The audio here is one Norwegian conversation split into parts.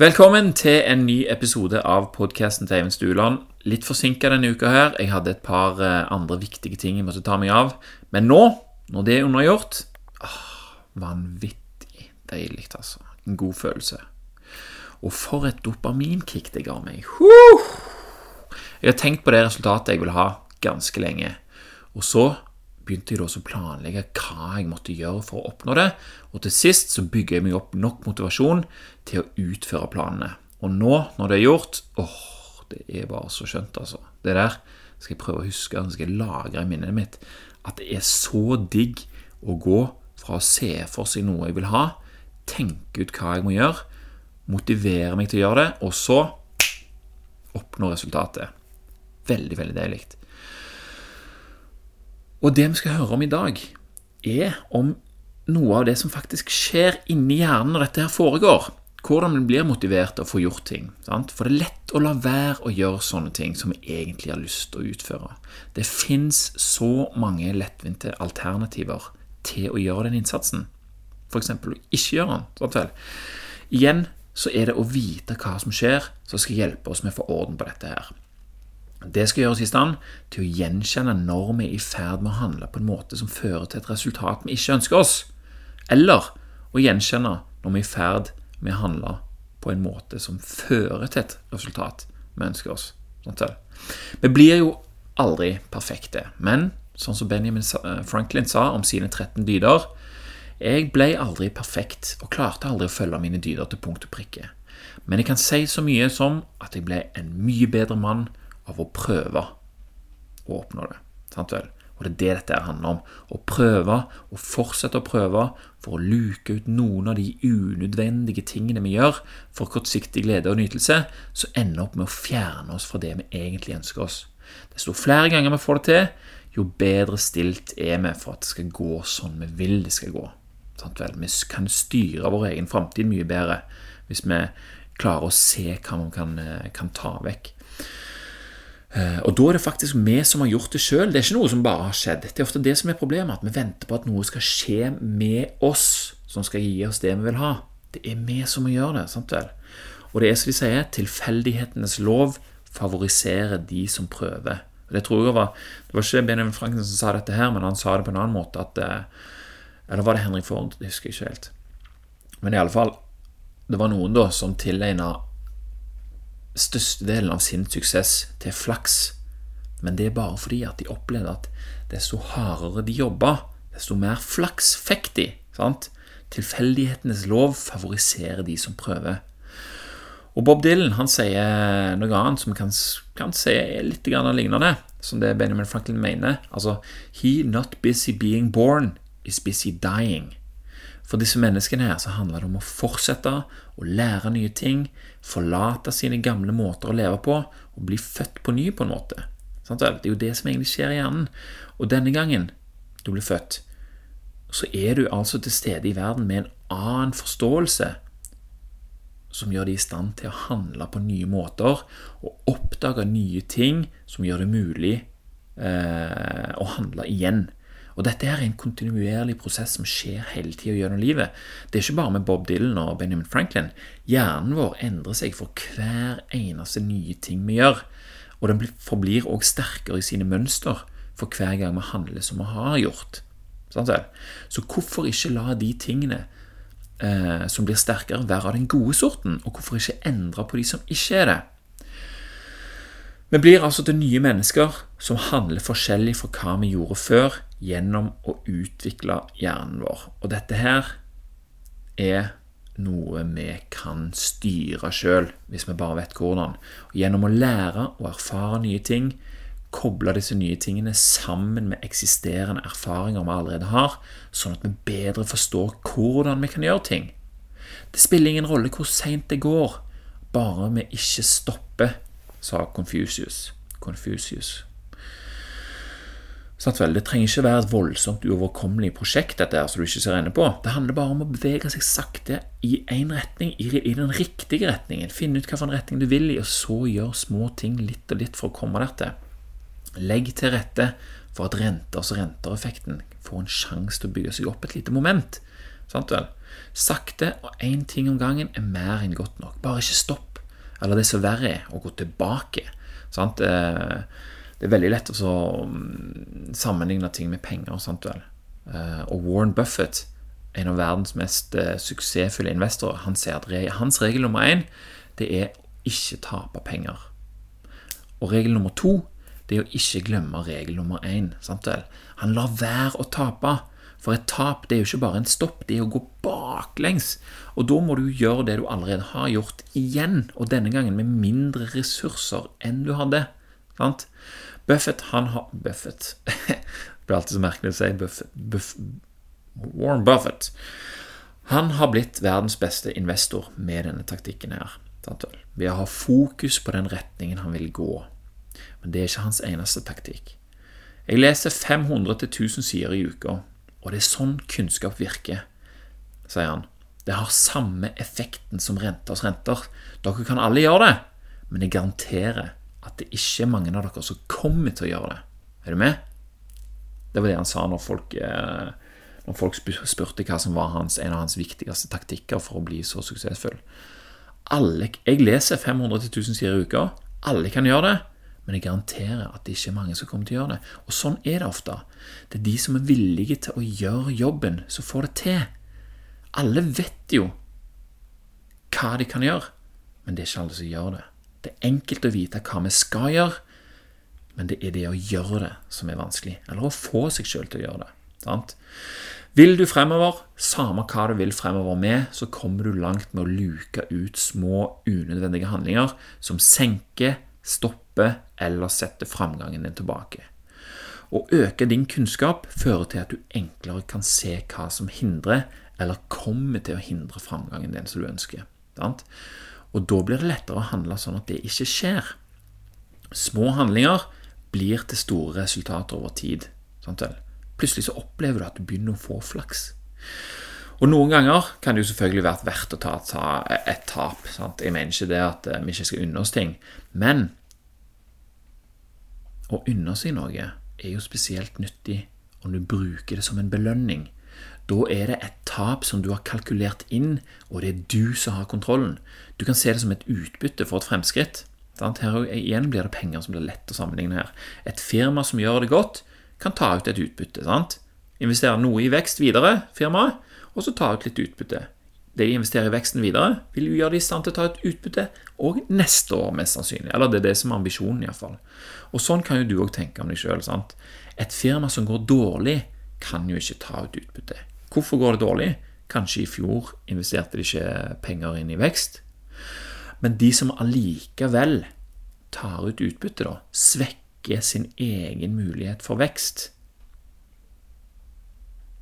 Velkommen til en ny episode av podkasten til Eivind Stuland. Litt forsinka denne uka her. Jeg hadde et par eh, andre viktige ting jeg måtte ta meg av. Men nå, når det er unnagjort ah, Vanvittig deilig, altså. En god følelse. Og for et dopaminkick det ga meg. Jeg har tenkt på det resultatet jeg vil ha, ganske lenge. Og så begynte jeg da å planlegge hva jeg måtte gjøre for å oppnå det, og til sist så bygger jeg meg opp nok motivasjon til å utføre planene. Og nå, når det er gjort åh, det er bare så skjønt, altså. Det der skal jeg prøve å huske, det skal jeg lagre i minnet mitt. At det er så digg å gå fra å se for seg noe jeg vil ha, tenke ut hva jeg må gjøre, motivere meg til å gjøre det, og så oppnå resultatet. Veldig, veldig deilig. Og det vi skal høre om i dag, er om noe av det som faktisk skjer inni hjernen når dette her foregår. Hvordan vi blir motivert til å få gjort ting. Sant? For det er lett å la være å gjøre sånne ting som vi egentlig har lyst til å utføre. Det fins så mange lettvinte alternativer til å gjøre den innsatsen. F.eks. å ikke gjøre den. Igjen så er det å vite hva som skjer, som skal hjelpe oss med å få orden på dette her. Det skal gjøre oss i stand til å gjenkjenne når vi er i ferd med å handle på en måte som fører til et resultat vi ikke ønsker oss, eller å gjenkjenne når vi er i ferd med å handle på en måte som fører til et resultat vi ønsker oss. Vi blir jo aldri perfekte, men sånn som Benjamin eh, Franklin sa om sine 13 dyder Jeg ble aldri perfekt og klarte aldri å følge mine dyder til punkt og prikke. Men jeg kan si så mye som at jeg ble en mye bedre mann av å prøve å oppnå det. Sant vel? Og det er det dette handler om. Å prøve, og fortsette å prøve, for å luke ut noen av de unødvendige tingene vi gjør for kortsiktig glede og nytelse, så ender opp med å fjerne oss fra det vi egentlig ønsker oss. Desto flere ganger vi får det til, jo bedre stilt er vi for at det skal gå sånn vi vil det skal gå. Sant vel? Vi kan styre vår egen framtid mye bedre hvis vi klarer å se hva vi kan, eh, kan ta vekk. Eh, og da er det faktisk vi som har gjort det sjøl. Det er ikke noe som bare har skjedd. Det er ofte det som er problemet, at vi venter på at noe skal skje med oss, som skal gi oss det vi vil ha. Det er vi som må gjøre det. sant vel? Og det er som de sier, tilfeldighetenes lov favoriserer de som prøver. Det tror jeg var, det var ikke Benjamin Franklin som sa dette her, men han sa det på en annen måte. at eh, Eller var det Henrik Ford? Det husker jeg ikke helt. Men i alle fall, det var noen da som tilegna størstedelen av sin suksess til flaks, men det er bare fordi at de opplevde at desto hardere de jobba, desto mer flaks fikk de. sant? Tilfeldighetenes lov favoriserer de som prøver. Og Bob Dylan han sier noe annet som kan, kan si litt lignende, som det Benjamin Franklin mener. Altså He not busy being born is busy dying. For disse menneskene her så handler det om å fortsette å lære nye ting, forlate sine gamle måter å leve på og bli født på ny på en måte. Det er jo det som egentlig skjer i hjernen. Og denne gangen du blir født, så er du altså til stede i verden med en annen forståelse som gjør deg i stand til å handle på nye måter og oppdage nye ting som gjør det mulig eh, å handle igjen. Og dette er en kontinuerlig prosess som skjer hele tida gjennom livet. Det er ikke bare med Bob Dylan og Benjamin Franklin. Hjernen vår endrer seg for hver eneste nye ting vi gjør. Og den forblir også sterkere i sine mønster for hver gang vi handler som vi har gjort. Så hvorfor ikke la de tingene eh, som blir sterkere, være av den gode sorten? Og hvorfor ikke endre på de som ikke er det? Vi blir altså til nye mennesker som handler forskjellig fra hva vi gjorde før, gjennom å utvikle hjernen vår. Og dette her er noe vi kan styre sjøl, hvis vi bare vet hvordan. Og gjennom å lære og erfare nye ting, koble disse nye tingene sammen med eksisterende erfaringer vi allerede har, sånn at vi bedre forstår hvordan vi kan gjøre ting. Det spiller ingen rolle hvor seint det går, bare vi ikke stopper sa Confucius. Confucius. Sånn vel, det trenger ikke være et voldsomt uoverkommelig prosjekt, dette her, som du ikke ser ende på. Det handler bare om å bevege seg sakte i én retning, i, i, den riktige retningen. Finne ut hvilken retning du vil i, og så gjøre små ting litt og litt for å komme der til. Legg til rette for at renters- og rentereffekten får en sjanse til å bygge seg opp et lite moment. Sant vel? Sakte og én ting om gangen er mer enn godt nok. Bare ikke stopp. Eller det som verre er, å gå tilbake. Sant? Eh, det er veldig lett å mm, sammenligne ting med penger. Sant vel? Eh, og Warren Buffett, en av verdens mest eh, suksessfulle investorer, han sier at hans regel nummer én det er ikke tape penger. Og regel nummer to det er å ikke glemme regel nummer én. Sant vel? Han lar være å tape. For et tap det er jo ikke bare en stopp, det er å gå baklengs. Og da må du gjøre det du allerede har gjort, igjen. Og denne gangen med mindre ressurser enn du hadde. Sant? Buffett, han har Buffett Det blir alltid så merkelig å si Buffett. Buff, Warren Buffett. Han har blitt verdens beste investor med denne taktikken her. Ved å ha fokus på den retningen han vil gå. Men det er ikke hans eneste taktikk. Jeg leser 500-1000 sider i uka og det er sånn kunnskap virker, sier han. Det har samme effekten som renters renter. Dere kan alle gjøre det, men jeg garanterer at det ikke er mange av dere som kommer til å gjøre det. Er du med? Det var det han sa når folk, eh, når folk spurte hva som var hans, en av hans viktigste taktikker for å bli så suksessfull. Alle, jeg leser 500-1000 sider i uka. Alle kan gjøre det men jeg garanterer at det ikke er mange som kommer til å gjøre det. Og sånn er det ofte. Det er de som er villige til å gjøre jobben, som får det til. Alle vet jo hva de kan gjøre, men det er ikke alle som gjør det. Det er enkelt å vite hva vi skal gjøre, men det er det å gjøre det som er vanskelig. Eller å få seg sjøl til å gjøre det. Sant? Vil du fremover, samme hva du vil fremover med, så kommer du langt med å luke ut små, unødvendige handlinger som senker, stopper eller setter framgangen din tilbake. Å øke din kunnskap fører til at du enklere kan se hva som hindrer, eller kommer til å hindre framgangen din som du ønsker. Og da blir det lettere å handle sånn at det ikke skjer. Små handlinger blir til store resultater over tid. Plutselig så opplever du at du begynner å få flaks. Og Noen ganger kan det jo selvfølgelig vært verdt å ta, et tap. Sant? Jeg mener ikke det at eh, vi ikke skal unne oss ting. Men å unne seg noe er jo spesielt nyttig om du bruker det som en belønning. Da er det et tap som du har kalkulert inn, og det er du som har kontrollen. Du kan se det som et utbytte for et fremskritt. Her igjen blir det penger som blir lett å sammenligne her. Et firma som gjør det godt, kan ta ut et utbytte. sant? Investere noe i vekst videre, firmaet, og så ta ut litt utbytte det de investerer i veksten videre, vil jo gjøre de i stand til å ta et utbytte òg neste år, mest sannsynlig. Eller det er det som er ambisjonen, iallfall. Og sånn kan jo du òg tenke om deg sjøl. Et firma som går dårlig, kan jo ikke ta ut utbytte. Hvorfor går det dårlig? Kanskje i fjor investerte de ikke penger inn i vekst. Men de som allikevel tar ut utbytte, da, svekker sin egen mulighet for vekst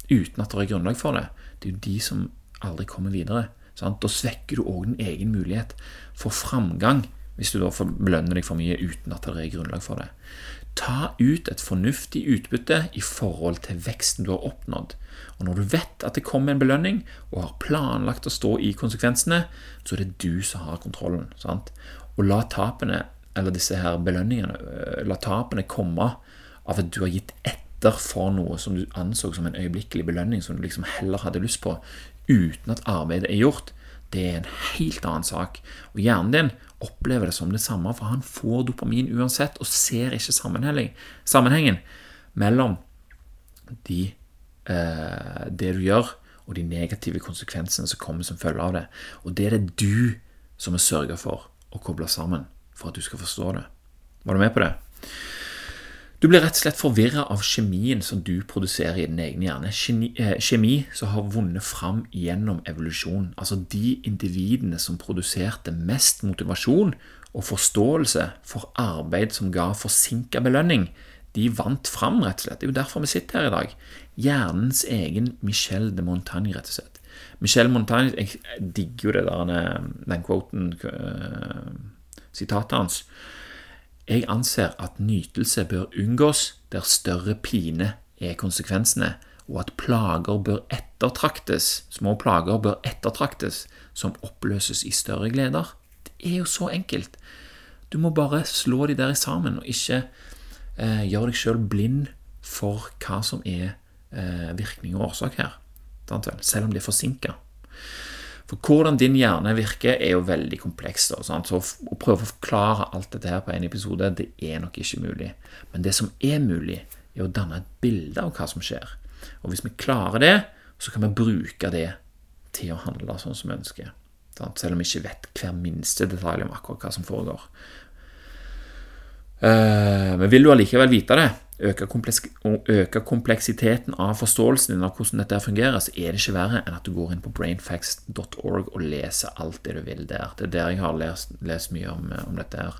uten at det er grunnlag for det. Det er jo de som aldri kommer videre. Sant? Da svekker du òg din egen mulighet for framgang, hvis du da belønner deg for mye uten at det er grunnlag for det. Ta ut et fornuftig utbytte i forhold til veksten du har oppnådd. Og når du vet at det kommer en belønning, og har planlagt å stå i konsekvensene, så er det du som har kontrollen. Sant? Og la tapene, eller disse her belønningene, øh, la tapene komme av at du har gitt etter for noe som du anså som en øyeblikkelig belønning, som du liksom heller hadde lyst på, uten at arbeidet er gjort, det er en helt annen sak. Og Hjernen din opplever det som det samme, for han får dopamin uansett, og ser ikke sammenhengen mellom de, eh, det du gjør, og de negative konsekvensene som kommer som følge av det. Og det er det du som må sørge for å koble sammen for at du skal forstå det. Var du med på det? Du blir rett og slett forvirra av kjemien som du produserer i din egen hjerne. Eh, kjemi som har vunnet fram gjennom evolusjon. Altså de individene som produserte mest motivasjon og forståelse for arbeid som ga forsinka belønning, de vant fram, rett og slett. Det er jo derfor vi sitter her i dag. Hjernens egen Michel de Montagne, rett og slett. Michel Montagne, Jeg digger jo det der, den quoten, uh, sitatet hans. Jeg anser at nytelse bør unngås der større pine er konsekvensene, og at plager bør ettertraktes, små plager bør ettertraktes, som oppløses i større gleder. Det er jo så enkelt. Du må bare slå de der sammen, og ikke eh, gjøre deg sjøl blind for hva som er eh, virkning og årsak her. Selv om det er forsinka. For hvordan din hjerne virker, er jo veldig komplekst. Så å prøve å forklare alt dette her på en episode, det er nok ikke mulig. Men det som er mulig, er å danne et bilde av hva som skjer. Og hvis vi klarer det, så kan vi bruke det til å handle sånn som vi ønsker. Selv om vi ikke vet hver minste detalj om akkurat hva som foregår. Eh, men vil du allikevel vite det, øke, kompleksiteten av forståelsen din av hvordan dette fungerer, så er det ikke verre enn at du går inn på brainfacts.org og leser alt det du vil der. Det er der jeg har lest, lest mye om, om, dette her.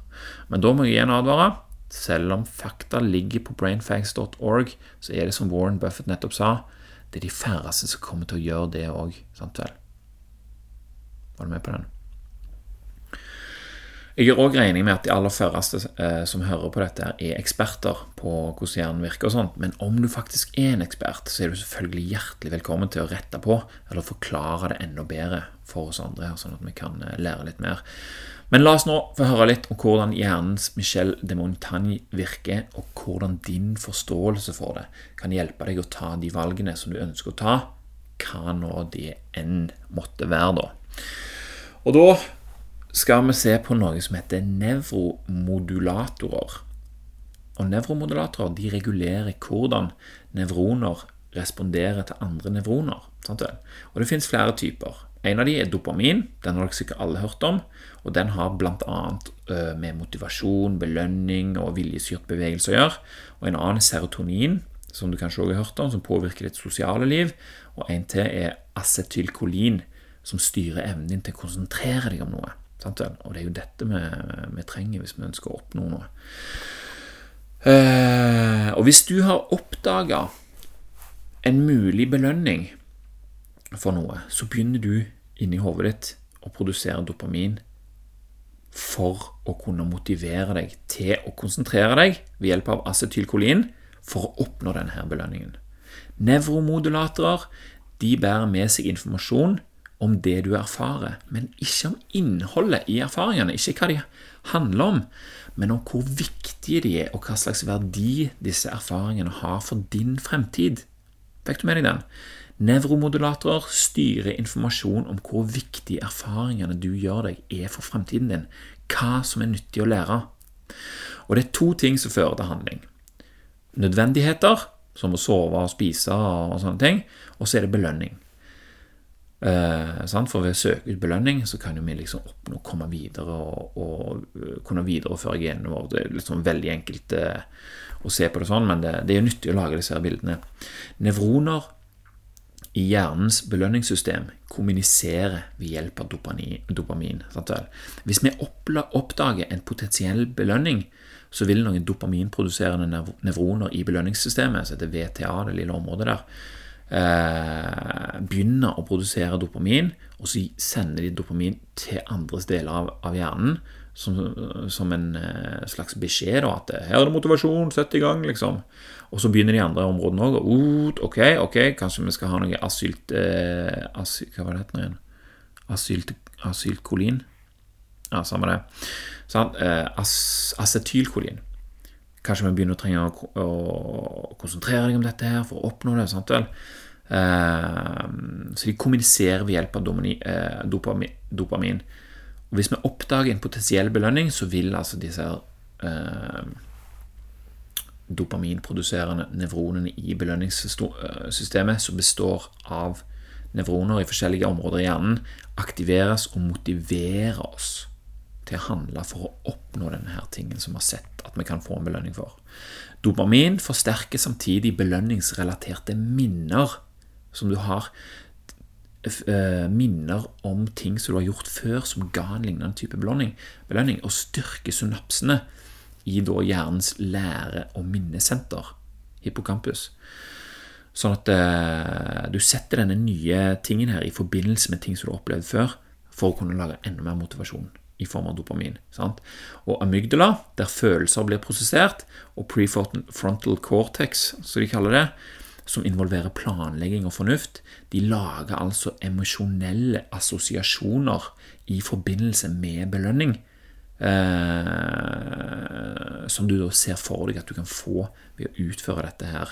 Men da må jeg igjen advare. Selv om fakta ligger på brainfacts.org, så er det som Warren Buffett nettopp sa, det er de færreste som kommer til å gjøre det òg. Sant? Var du med på den? Jeg gjør òg regning med at de aller færreste eh, som hører på dette, er eksperter på hvordan hjernen virker og sånt, men om du faktisk er en ekspert, så er du selvfølgelig hjertelig velkommen til å rette på eller forklare det enda bedre for oss andre, her, sånn at vi kan eh, lære litt mer. Men la oss nå få høre litt om hvordan hjernens Michel de Montagne virker, og hvordan din forståelse for det kan hjelpe deg å ta de valgene som du ønsker å ta, hva nå det enn måtte være, da. Og da skal vi se på noe som heter nevromodulatorer. Og Nevromodulatorer de regulerer hvordan nevroner responderer til andre nevroner. Sant? Og Det finnes flere typer. En av de er dopamin. Den har dere sikkert alle hørt om. og Den har bl.a. med motivasjon, belønning og viljestyrt bevegelse å gjøre. Og En annen er serotonin, som du kanskje også har hørt om, som påvirker ditt sosiale liv. Og en til er acetylkolin, som styrer evnen din til å konsentrere deg om noe. Og det er jo dette vi, vi trenger hvis vi ønsker å oppnå noe. Eh, og hvis du har oppdaga en mulig belønning for noe, så begynner du inni hodet ditt å produsere dopamin for å kunne motivere deg til å konsentrere deg ved hjelp av acetylkolin for å oppnå denne belønningen. Nevromodulatorer de bærer med seg informasjon om det du erfarer, men ikke om innholdet i erfaringene. Ikke hva de handler om, men om hvor viktige de er, og hva slags verdi disse erfaringene har for din fremtid. Fikk du med deg den? Nevromodulatorer styrer informasjon om hvor viktige erfaringene du gjør deg, er for fremtiden din. Hva som er nyttig å lære. Og det er to ting som fører til handling. Nødvendigheter, som å sove og spise og sånne ting, og så er det belønning. Eh, for ved å søke ut belønning så kan jo vi liksom oppnå å komme videre og, og uh, kunne videreføre genene våre. Det er liksom veldig enkelt eh, å se på det sånn, men det, det er jo nyttig å lage disse her bildene. Nevroner i hjernens belønningssystem kommuniserer ved hjelp av dopamin. dopamin Hvis vi oppdager en potensiell belønning, så vil noen dopaminproduserende nevroner i belønningssystemet, så det er VTA, det lille området der, eh, begynner å produsere dopamin, og så sender de dopamin til andres deler av, av hjernen som, som, en eh, slags beskjed da, at 'her er det motivasjon, sett i gang', liksom. Og så begynner de andre områdene òg. Uh, ok, ok, kanskje vi skal ha noe asylt... Eh, asyl, hva var det het igjen? Asylt, asylkolin? Ja, samme det. Sånn, eh, as, acetylkolin. Kanskje vi begynner å trenge å, konsentrere deg om dette her for å oppnå det. sant vel? Eh, så de kommuniserer ved hjelp av eh, dopamin. Og Hvis vi oppdager en potensiell belønning, så vil altså disse eh, dopaminproduserende nevronene i belønningssystemet, som består av nevroner i forskjellige områder i hjernen, aktiveres og motiverer oss til å handle for å oppnå denne her tingen som vi har sett at vi kan få en belønning for. Dopamin forsterker samtidig belønningsrelaterte minner som du har eh, minner om ting som du har gjort før som ga en lignende type belønning, og styrker synapsene i da hjernens lære- og minnesenter, hippocampus. Sånn at eh, du setter denne nye tingen her i forbindelse med ting som du har opplevd før, for å kunne lage enda mer motivasjon i form av dopamin. Sant? Og amygdala, der følelser blir prosessert, og prefrontal cortex, som de kaller det, som involverer planlegging og fornuft, de lager altså emosjonelle assosiasjoner i forbindelse med belønning. Eh, som du da ser for deg at du kan få ved å utføre dette her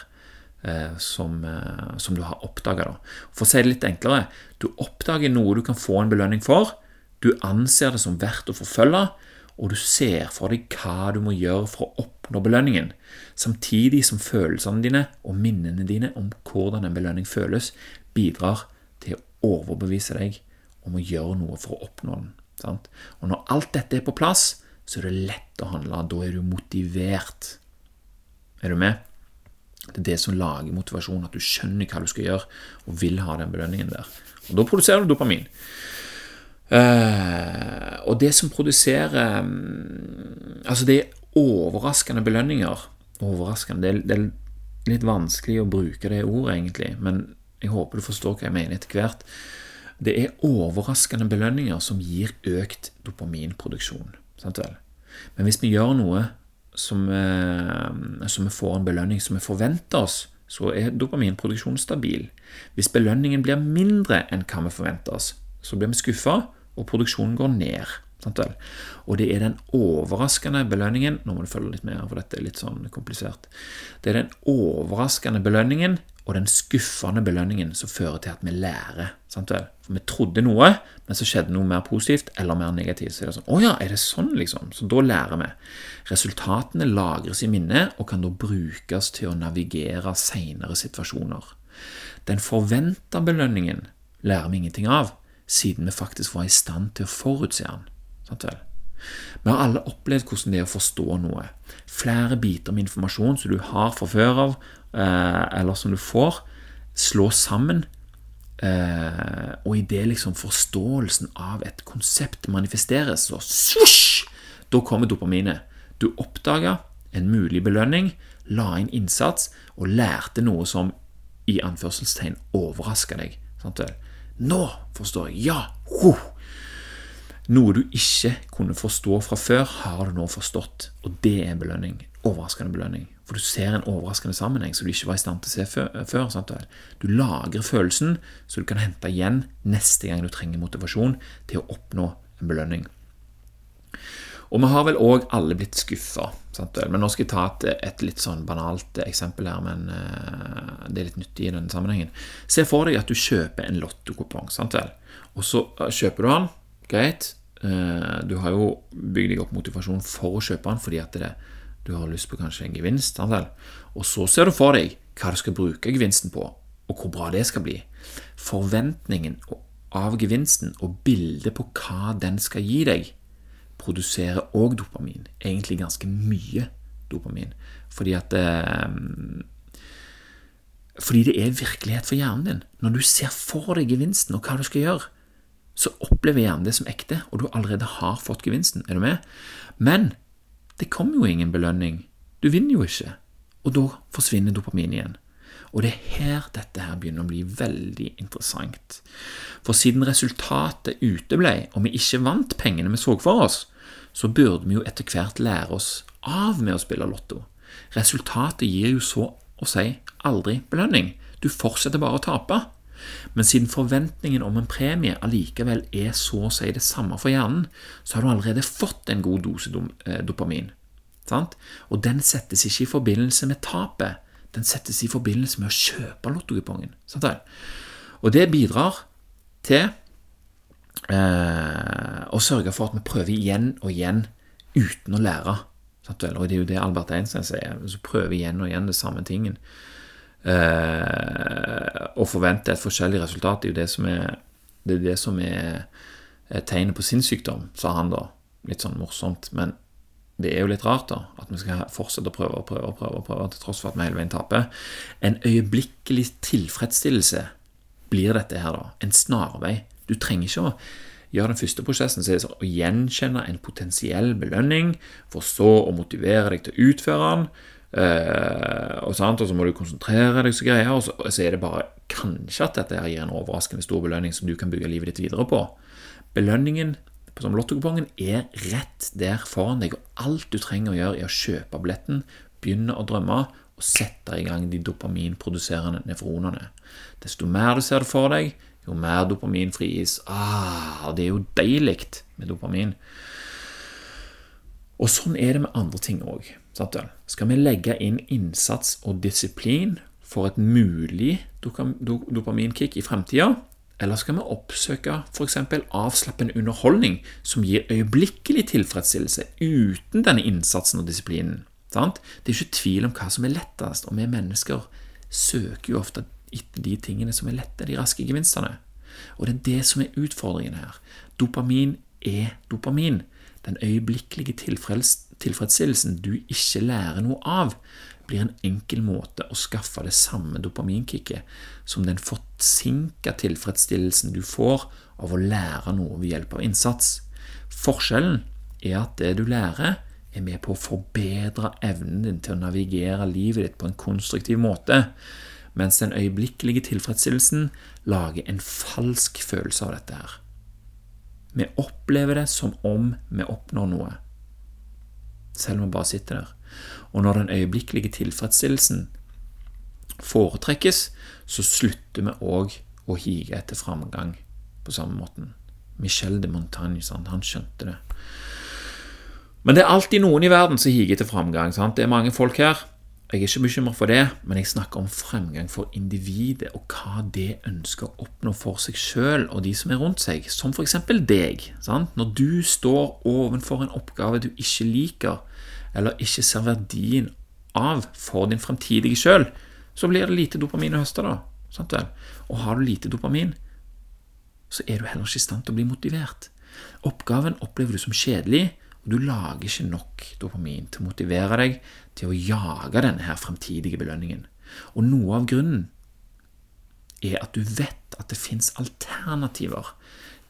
eh, som, eh, som, du har oppdaga. For å si det litt enklere du oppdager noe du kan få en belønning for, du anser det som verdt å forfølge, og du ser for deg hva du må gjøre for å oppnå belønningen, samtidig som følelsene dine og minnene dine om hvordan en belønning føles, bidrar til å overbevise deg om å gjøre noe for å oppnå den. Sant? Og når alt dette er på plass, så er det lett å handle. Da er du motivert. Er du med? Det er det som lager motivasjon, at du skjønner hva du skal gjøre, og vil ha den belønningen der. Og Da produserer du dopamin. Uh, og det som produserer um, Altså, det er overraskende belønninger. Overraskende det er, det er, litt vanskelig å bruke det ordet, egentlig, men jeg håper du forstår hva jeg mener etter hvert. Det er overraskende belønninger som gir økt dopaminproduksjon. Sant vel? Men hvis vi gjør noe som, uh, som vi får en belønning som vi forventer oss, så er dopaminproduksjonen stabil. Hvis belønningen blir mindre enn hva vi forventer oss, så blir vi skuffa, og produksjonen går ned. Og det er den overraskende belønningen Nå må du følge litt med, for dette er litt sånn komplisert. Det er den overraskende belønningen og den skuffende belønningen som fører til at vi lærer. For vi trodde noe, men så skjedde noe mer positivt eller mer negativt. Så er det sånn Å ja, er det sånn, liksom? Så da lærer vi. Resultatene lagres i minnet og kan da brukes til å navigere senere situasjoner. Den forventa belønningen lærer vi ingenting av siden vi faktisk var i stand til å forutse den. Vi har alle opplevd hvordan det er å forstå noe. Flere biter med informasjon som du har fra før av, eh, eller som du får, slå sammen. Eh, og idet liksom forståelsen av et konsept manifesteres, så svosj! Da kommer dopaminet. Du oppdaga en mulig belønning, la inn innsats og lærte noe som i anførselstegn overraska deg. Sant vel? Nå forstår jeg. Ja! Huh. Noe du ikke kunne forstå fra før, har du nå forstått, og det er en belønning. Overraskende belønning. For du ser en overraskende sammenheng som du ikke var i stand til å se før. Sant? Du lagrer følelsen, så du kan hente igjen neste gang du trenger motivasjon til å oppnå en belønning. Og vi har vel òg alle blitt skuffa. Men nå skal jeg ta et, et, litt sånn banalt eksempel her, men uh, det er litt nyttig i denne sammenhengen. Se for deg at du kjøper en lottokupong, og så uh, kjøper du den. Greit. Uh, du har jo bygd deg opp motivasjon for å kjøpe den fordi at det, du har lyst på kanskje en gevinst. Og så ser du for deg hva du skal bruke gevinsten på, og hvor bra det skal bli. Forventningen av gevinsten og bildet på hva den skal gi deg, produserer òg dopamin. Egentlig ganske mye dopamin. Fordi at eh, Fordi det er virkelighet for hjernen din. Når du ser for deg gevinsten og hva du skal gjøre, så opplever hjernen det som ekte, og du allerede har fått gevinsten. Er du med? Men det kommer jo ingen belønning. Du vinner jo ikke. Og da forsvinner dopamin igjen. Og det er her dette her begynner å bli veldig interessant. For siden resultatet uteble, og vi ikke vant pengene vi så for oss, så burde vi jo etter hvert lære oss av med å spille lotto. Resultatet gir jo så å si aldri belønning. Du fortsetter bare å tape. Men siden forventningen om en premie allikevel er så å si det samme for hjernen, så har du allerede fått en god dose eh, dopamin. Sant? Og den settes ikke i forbindelse med tapet, den settes i forbindelse med å kjøpe lottokupongen. Og det bidrar til eh, å sørge for at vi prøver igjen og igjen uten å lære. Og det er jo det Albert Einstein sier. så prøver igjen og igjen det samme tingen eh, og forventer et forskjellig resultat, det er jo det som er, det er, det som er tegnet på sinnssykdom, sa han da. Litt sånn morsomt. Men det er jo litt rart, da, at vi skal fortsette å prøve og prøve og prøve, prøve, til tross for at vi hele veien taper. En øyeblikkelig tilfredsstillelse blir dette her, da. En snarvei du trenger ikke å gjøre den første prosessen, så er det å gjenkjenne en potensiell belønning, for så å motivere deg til å utføre den. Uh, og, så må du konsentrere deg, så greier, og så, er det bare kanskje at dette her gir en overraskende stor belønning som du kan bygge livet ditt videre på. Belønningen som lottokupongen er rett der foran deg, og alt du trenger å gjøre, er å kjøpe billetten, begynne å drømme og sette i gang de dopaminproduserende nefronene. Desto mer du ser det for deg, jo mer dopamin frigis. Ah, det er jo deilig med dopamin. Og sånn er det med andre ting òg. Skal vi legge inn innsats og disiplin for et mulig dopaminkick i fremtida, eller skal vi oppsøke f.eks. avslappende underholdning som gir øyeblikkelig tilfredsstillelse uten denne innsatsen og disiplinen? Sant? Det er ikke tvil om hva som er lettest, og vi mennesker søker jo ofte etter de tingene som er lette, de raske gevinstene. Og det er det som er utfordringen her. Dopamin er dopamin. Den øyeblikkelige tilfredsstillelsen du ikke lærer noe av, blir en enkel måte å skaffe det samme dopaminkicket som den forsinka tilfredsstillelsen du får av å lære noe ved hjelp av innsats. Forskjellen er at det du lærer, er med på å forbedre evnen din til å navigere livet ditt på en konstruktiv måte, mens den øyeblikkelige tilfredsstillelsen lager en falsk følelse av dette her. Vi opplever det som om vi oppnår noe, selv om vi bare sitter der. Og når den øyeblikkelige tilfredsstillelsen foretrekkes, så slutter vi òg å hige etter framgang på samme måten. Michel de Montagne, han skjønte det. Men det er alltid noen i verden som higer til framgang. Sant? Det er mange folk her. Jeg er ikke bekymret for det, men jeg snakker om fremgang for individet og hva det ønsker å oppnå for seg sjøl og de som er rundt seg, som f.eks. deg. Sant? Når du står ovenfor en oppgave du ikke liker, eller ikke ser verdien av for din fremtidige sjøl, så blir det lite dopamin å høste, da. Sant vel? Og har du lite dopamin, så er du heller ikke i stand til å bli motivert. Oppgaven opplever du som kjedelig, og du lager ikke nok dopamin til å motivere deg til å jage denne her fremtidige belønningen. Og noe av grunnen er at du vet at det fins alternativer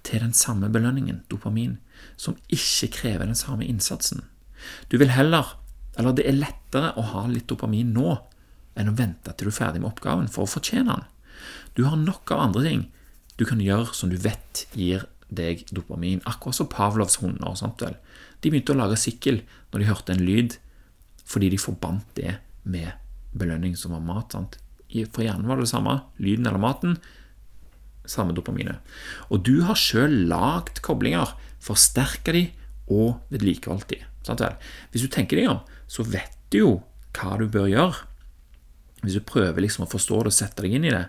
til den samme belønningen, dopamin, som ikke krever den samme innsatsen. Du vil heller, eller det er lettere å ha litt dopamin nå enn å vente til du er ferdig med oppgaven for å fortjene den. Du har nok av andre ting du kan gjøre som du vet gir deg dopamin, akkurat som Pavlovs hunder. Sant vel? De begynte å lage sikkel når de hørte en lyd, fordi de forbandt det med belønning som var mat. Sant? For hjernen var det det samme. Lyden eller maten. Samme dopaminet. Og du har sjøl lagd koblinger, forsterka de og vedlikeholdt de. Hvis du tenker deg om, så vet du jo hva du bør gjøre hvis du prøver liksom å forstå det og sette deg inn i det.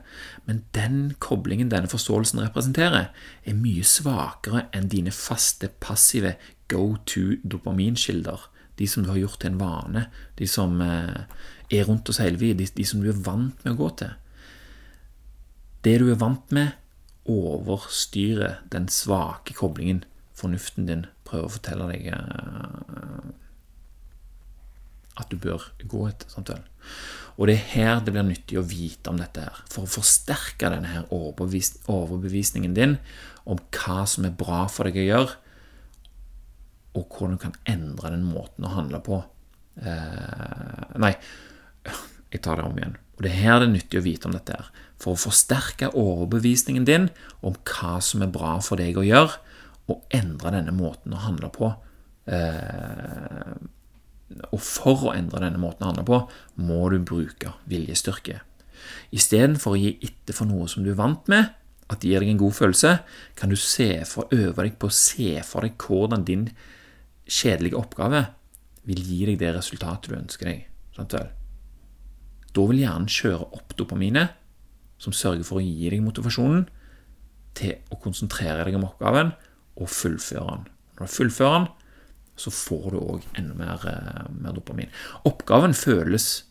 Men den koblingen denne forståelsen representerer, er mye svakere enn dine faste, passive go to dopaminkilder. De som du har gjort til en vane, de som eh, er rundt oss hele tiden, de, de som du er vant med å gå til. Det du er vant med, overstyrer den svake koblingen fornuften din prøver å fortelle deg eh, at du bør gå etter. Samtidig. Og det er her det blir nyttig å vite om dette her, for å forsterke denne her overbevisningen din om hva som er bra for deg å gjøre, og hvordan du kan endre den måten å handle på. Eh, nei, jeg tar det om igjen. Og Det er her det er nyttig å vite om dette. her, For å forsterke overbevisningen din om hva som er bra for deg å gjøre, og endre denne måten å handle på. Eh, og for å endre denne måten å handle på, må du bruke viljestyrke. Istedenfor å gi etter for noe som du er vant med, at det gir deg en god følelse, kan du for, øve deg på å se for deg hvordan din kjedelige oppgave vil gi deg det resultatet du ønsker deg. Da vil hjernen kjøre opp dopaminet, som sørger for å gi deg motivasjonen til å konsentrere deg om oppgaven og fullføre den. Når du fullfører den, så får du òg enda mer, eh, mer, dopamin. Oppgaven føles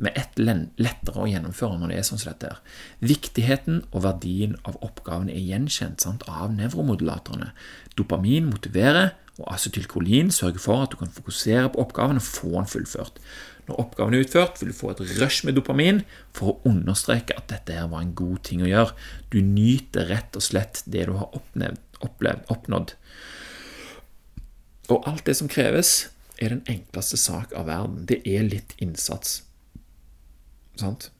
med ett lettere å gjennomføre når det er sånn som dette. her. Viktigheten og verdien av oppgaven er gjenkjent sant, av nevromodulatorene. Dopamin motiverer, og acetylkolin sørger for at du kan fokusere på oppgaven og få den fullført. Når oppgaven er utført, vil du få et rush med dopamin for å understreke at dette her var en god ting å gjøre. Du nyter rett og slett det du har oppnevnt, opplevd, oppnådd. Og alt det som kreves, er den enkleste sak av verden. Det er litt innsats. Sant?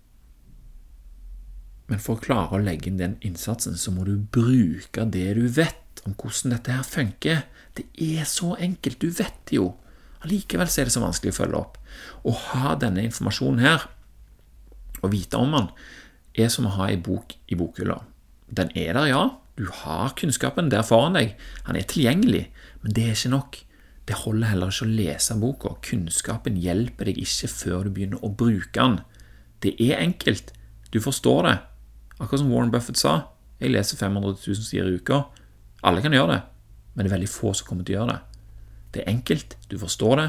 Men for å klare å legge inn den innsatsen, så må du bruke det du vet om hvordan dette her funker. Det er så enkelt. Du vet det jo. Allikevel er det så vanskelig å følge opp. Å ha denne informasjonen her, og vite om den, er som å ha ei bok i bokhylla. Den er der, ja. Du har kunnskapen der foran deg. Han er tilgjengelig. Men det er ikke nok. Det holder heller ikke å lese boka. Kunnskapen hjelper deg ikke før du begynner å bruke den. Det er enkelt. Du forstår det. Akkurat som Warren Buffett sa. Jeg leser 500 000 sider i uka. Alle kan gjøre det, men det er veldig få som kommer til å gjøre det. Det er enkelt, du forstår det,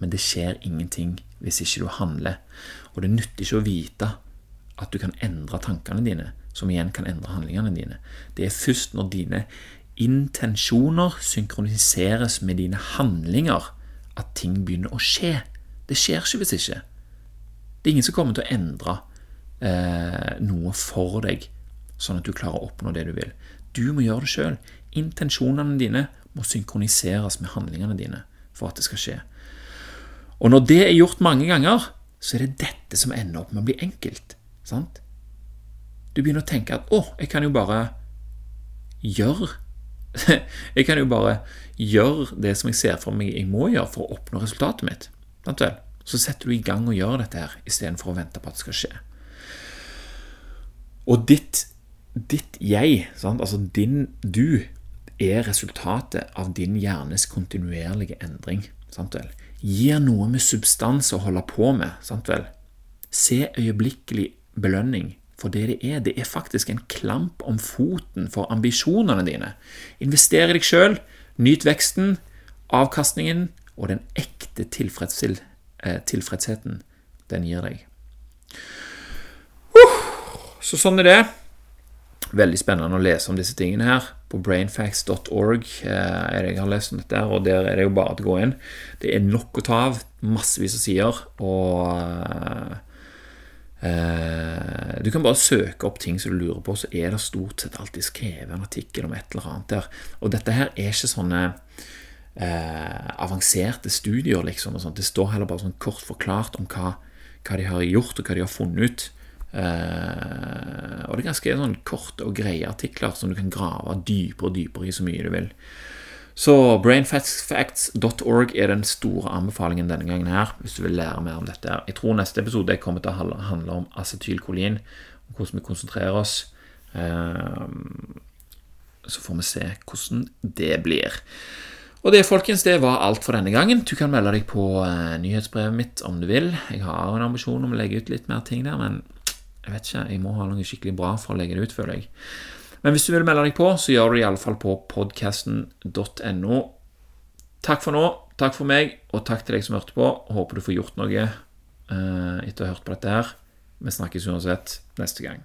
men det skjer ingenting hvis ikke du handler. Og det nytter ikke å vite at du kan endre tankene dine, som igjen kan endre handlingene dine. Det er først når dine intensjoner synkroniseres med dine handlinger, at ting begynner å skje. Det skjer ikke hvis ikke. Det er ingen som kommer til å endre eh, noe for deg, sånn at du klarer å oppnå det du vil. Du må gjøre det sjøl. Intensjonene dine må synkroniseres med handlingene dine for at det skal skje. Og når det er gjort mange ganger, så er det dette som ender opp med å bli enkelt. Sant? Du begynner å tenke at 'å, jeg kan jo bare gjøre' Jeg kan jo bare gjøre det som jeg ser for meg jeg må gjøre for å oppnå resultatet mitt. Så setter du i gang og gjør dette her istedenfor å vente på at det skal skje. Og ditt, ditt jeg, sant? altså din du, er resultatet av din hjernes kontinuerlige endring. Sant vel? Gir noe med substans å holde på med. Sant vel? Se øyeblikkelig belønning for det det er. Det er faktisk en klamp om foten for ambisjonene dine. Invester i deg sjøl, nyt veksten, avkastningen og den ekte eh, tilfredsheten den gir deg. Så sånn er det. Veldig spennende å lese om disse tingene her. På brainfacts.org eh, er det jeg har lest om dette, og der er det jo bare å gå inn. Det er nok å ta av. Massevis av sider. Og eh, Du kan bare søke opp ting som du lurer på, så er det stort sett alltid skrevet en artikkel om et eller annet der. Og dette her er ikke sånne eh, avanserte studier, liksom. Det står heller bare sånn kort forklart om hva, hva de har gjort, og hva de har funnet ut. Uh, og det er ganske sånn korte og greie artikler som du kan grave dypere og dypere i så mye du vil. Så brainfacts.org er den store anbefalingen denne gangen her, hvis du vil lære mer om dette. Jeg tror neste episode kommer til å handle om acetylkolin, om hvordan vi konsentrerer oss. Uh, så får vi se hvordan det blir. Og det folkens, det var alt for denne gangen. Du kan melde deg på uh, nyhetsbrevet mitt om du vil. Jeg har en ambisjon om å legge ut litt mer ting der, men jeg vet ikke, jeg må ha noe skikkelig bra for å legge det ut, føler jeg. Men hvis du vil melde deg på, så gjør du det iallfall på podkasten.no. Takk for nå, takk for meg, og takk til deg som hørte på. Håper du får gjort noe uh, etter å ha hørt på dette her. Vi snakkes uansett neste gang.